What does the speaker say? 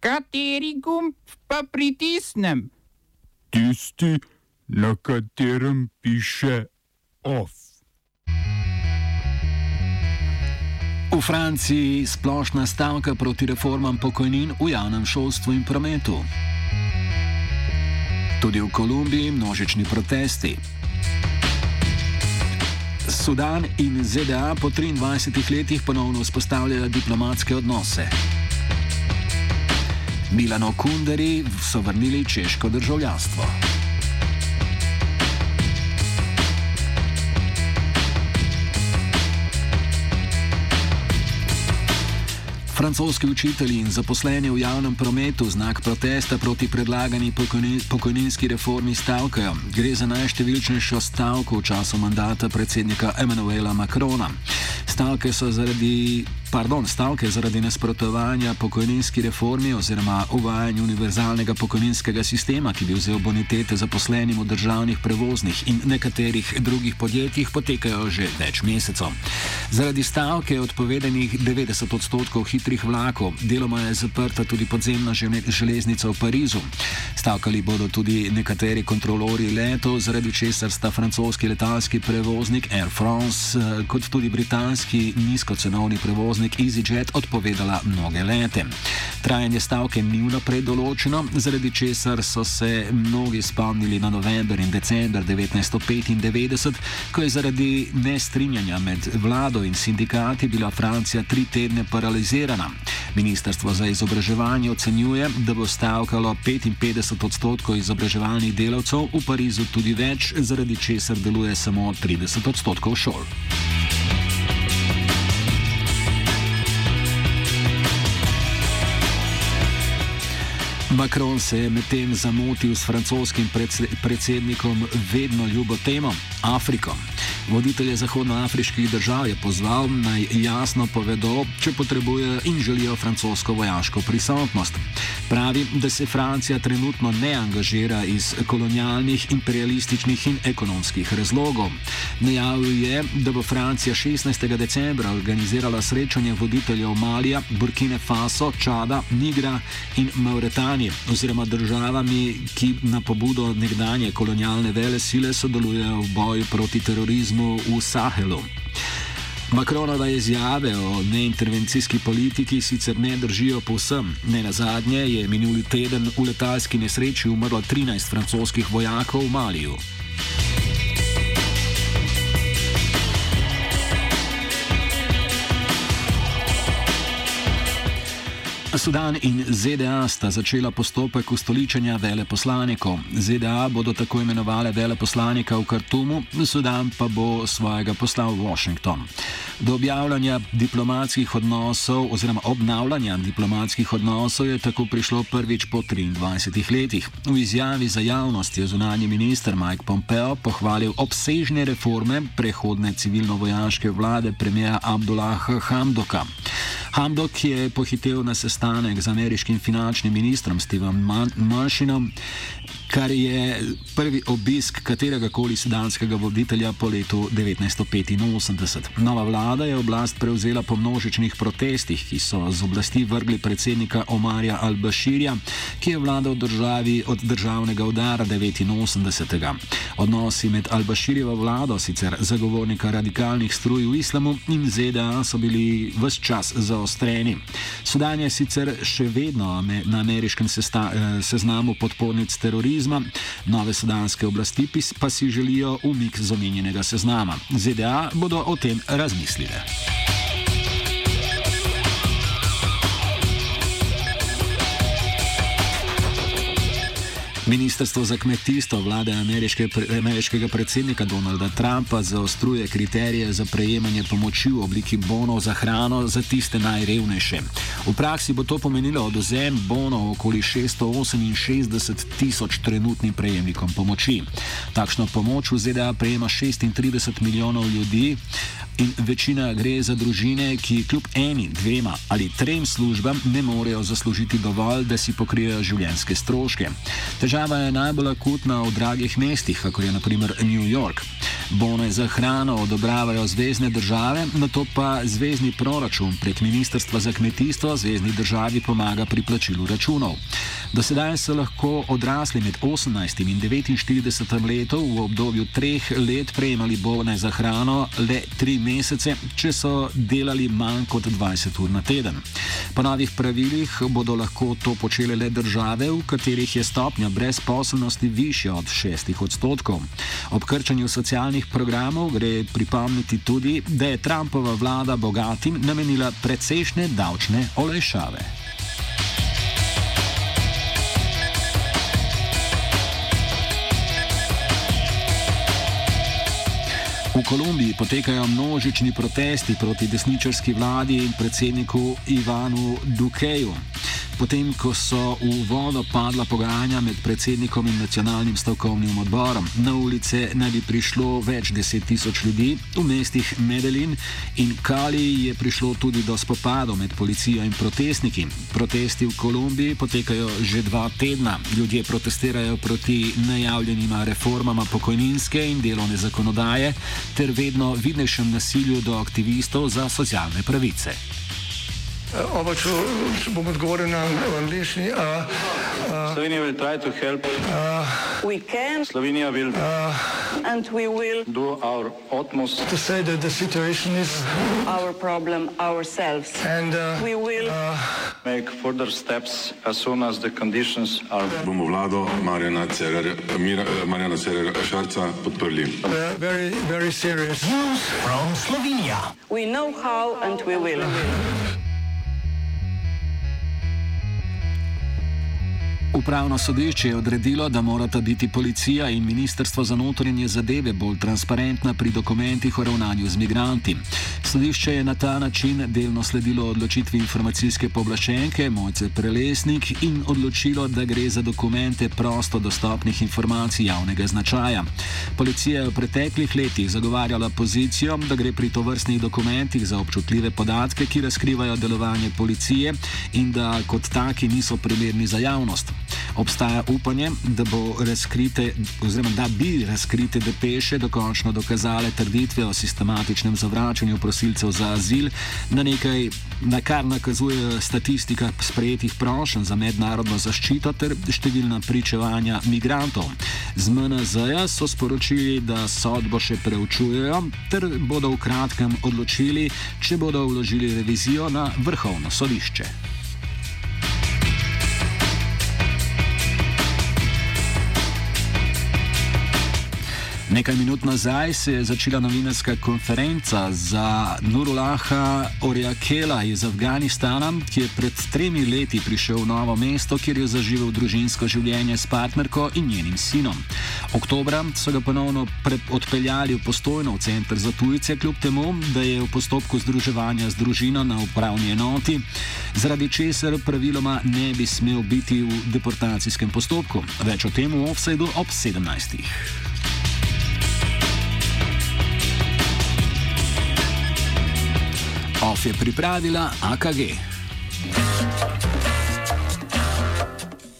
Kateri gumb pa pritisnem? Tisti, na katerem piše OF. V Franciji splošna stavka proti reformam pokojnin v javnem šolstvu in prometu. Tudi v Kolumbiji množični protesti. Sudan in ZDA po 23 letih ponovno vzpostavljajo diplomatske odnose. Milano Kunderi so vrnili češko državljanstvo. Francoski učitelji in zaposleni v javnem prometu znak protesta proti predlagani pokojninski reformi stavkajo. Gre za najštevilčnejšo stavko v času mandata predsednika Emanuela Macrona. Stavke so zaradi Pardon, stavke zaradi nasprotovanja pokojninski reformi oziroma uvajanju univerzalnega pokojninskega sistema, ki bi vzel bonitete zaposlenim v državnih prevoznih in nekaterih drugih podjetjih, potekajo že več mesecev. Zaradi stavke je odpovedanih 90 odstotkov hitrih vlakov, deloma je zaprta tudi podzemna železnica v Parizu. Stavkali bodo tudi nekateri kontrolori letov, zaradi česar sta francoski letalski prevoznik Air France eh, kot tudi britanski nizkocenovni prevoznik prevoznik EasyJet odpovedala mnoge lete. Trajanje stavke ni vnaprej določeno, zaradi česar so se mnogi spomnili na november in december 1995, ko je zaradi nestrinjanja med vlado in sindikati bila Francija tri tedne paralizirana. Ministrstvo za izobraževanje ocenjuje, da bo stavkalo 55 odstotkov izobraževalnih delavcev, v Parizu tudi več, zaradi česar deluje samo 30 odstotkov šol. Macron se je medtem zamotil s francoskim predsednikom vedno ljubo temo Afriko. Voditelje zahodnoafriških držav je pozval naj jasno povedo, če potrebujejo in želijo francosko vojaško prisotnost. Pravi, da se Francija trenutno ne angažira iz kolonialnih, imperialističnih in ekonomskih razlogov. Najavil je, da bo Francija 16. decembra organizirala srečanje voditeljev Malija, Burkine Faso, Čada, Nigra in Mauretanije oziroma državami, ki na pobudo nekdanje kolonialne vele sile sodelujejo v boju proti terorizmu v Sahelu. Makronove izjave o neintervencijski politiki sicer ne držijo povsem. Ne na zadnje je minuli teden v letalski nesreči umrlo 13 francoskih vojakov v Maliju. Sudan in ZDA sta začela postopek ustoličenja veleposlanikov. ZDA bodo tako imenovali veleposlanika v Kartumu, Sudan pa bo svojega poslal v Washington. Do objavljanja diplomatskih odnosov oziroma obnavljanja diplomatskih odnosov je tako prišlo prvič po 23 letih. V izjavi za javnost je zunanji minister Mike Pompeo pohvalil obsežne reforme prehodne civilno-vojaške vlade premija Abdullaha Hamdoka. Hamdok je pohitev na sestanek z ameriškim finančnim ministrom Stevenom Manshinom, kar je prvi obisk katerega koli sedanskega voditelja po letu 1985. Nova vlada je oblast prevzela po množičnih protestih, ki so z oblasti vrgli predsednika Omarja Al-Bashirja, ki je vladal državi od državnega udara 89. Odnosi med Al-Bashirjevo vlado, sicer zagovornika radikalnih struj v islamu in ZDA, so bili vse čas zaostreni. Sudan je sicer še vedno na ameriškem eh, seznamu podpornic terorizma, nove sudanske oblasti pa si želijo umik z omenjenega seznama. ZDA bodo o tem razmislile. Ministrstvo za kmetijstvo vlade ameriške, ameriškega predsednika Donalda Trumpa zaostruje kriterije za prejemanje pomoči v obliki bonov za hrano za tiste najrevnejše. V praksi bo to pomenilo odozem bonov okoli 668 tisoč trenutnim prejemnikom pomoči. Takšno pomoč v ZDA prejema 36 milijonov ljudi In večina gre za družine, ki kljub eni, dvema ali trem službam ne morejo zaslužiti dovolj, da si pokrijejo življenjske stroške. Težava je najbolj akutna v dragih mestih, kot je naprimer New York. Bone za hrano odobravajo zvezdne države, na to pa zvezdni proračun prek Ministrstva za kmetijstvo zvezdni državi pomaga pri plačilu računov. Do sedaj so lahko odrasli med 18 in 49 letom v obdobju treh let prejemali bone za hrano le tri mesece, če so delali manj kot 20 ur na teden. Po novih pravilih bodo lahko to počele le države, v katerih je stopnja brezposobnosti višja od 6 odstotkov. Ob krčanju socialnih programov gre pripomniti tudi, da je Trumpova vlada bogatim namenila precejšnje davčne olajšave. V Kolumbiji potekajo množični protesti proti desničarski vladi in predsedniku Ivanu Dukeju potem ko so v vodo padla pogajanja med predsednikom in nacionalnim stavkovnim odborom. Na ulice naj bi prišlo več deset tisoč ljudi, v mestih Medellin in Kali je prišlo tudi do spopadov med policijo in protestniki. Protesti v Kolumbiji potekajo že dva tedna. Ljudje protestirajo proti najavljenima reformama pokojninske in delovne zakonodaje ter vedno vidnejšem nasilju do aktivistov za socialne pravice. Oba, če, če bom odgovoril na angliški. Slovenija will try to help. Uh, we can. Slovenija will. Uh, and we will. Do our utmost. To say that the situation is. Our problem ourselves. And uh, we will. Uh, make further steps as soon as the conditions are. Bomo vlado Marjana Cererera Šarca podprli. Uh, very, very serious. News from Slovenia. We know how and we will. Upravno sodišče je odredilo, da morata biti policija in Ministrstvo za notranje zadeve bolj transparentna pri dokumentih o ravnanju z migranti. Sodišče je na ta način delno sledilo odločitvi informacijske poblaščenke Mojce Prelesnik in odločilo, da gre za dokumente prosto dostopnih informacij javnega značaja. Policija je v preteklih letih zagovarjala pozicijo, da gre pri tovrstnih dokumentih za občutljive podatke, ki razkrivajo delovanje policije in da kot taki niso primerni za javnost. Obstaja upanje, da, razkrite, oziroma, da bi razkrite depeše dokončno dokazale trditve o sistematičnem zavračanju prosilcev za azil, na nekaj, na kar nakazuje statistika sprejetih prošenj za mednarodno zaščito ter številna pričevanja migrantov. Z MNZ-ja so sporočili, da sodbo še preučujejo ter bodo v kratkem odločili, če bodo vložili revizijo na vrhovno sodišče. Nekaj minut nazaj se je začela novinarska konferenca za Nurulaha Oriakela iz Afganistana, ki je pred tremi leti prišel v novo mesto, kjer je zaživel družinsko življenje s partnerko in njenim sinom. Oktobra so ga ponovno odpeljali v postojno v center za tujce, kljub temu, da je v postopku združevanja z družino na upravni enoti, zaradi česar praviloma ne bi smel biti v deportacijskem postopku. Več o tem v offsajdu ob 17. OF je pripravila AKG.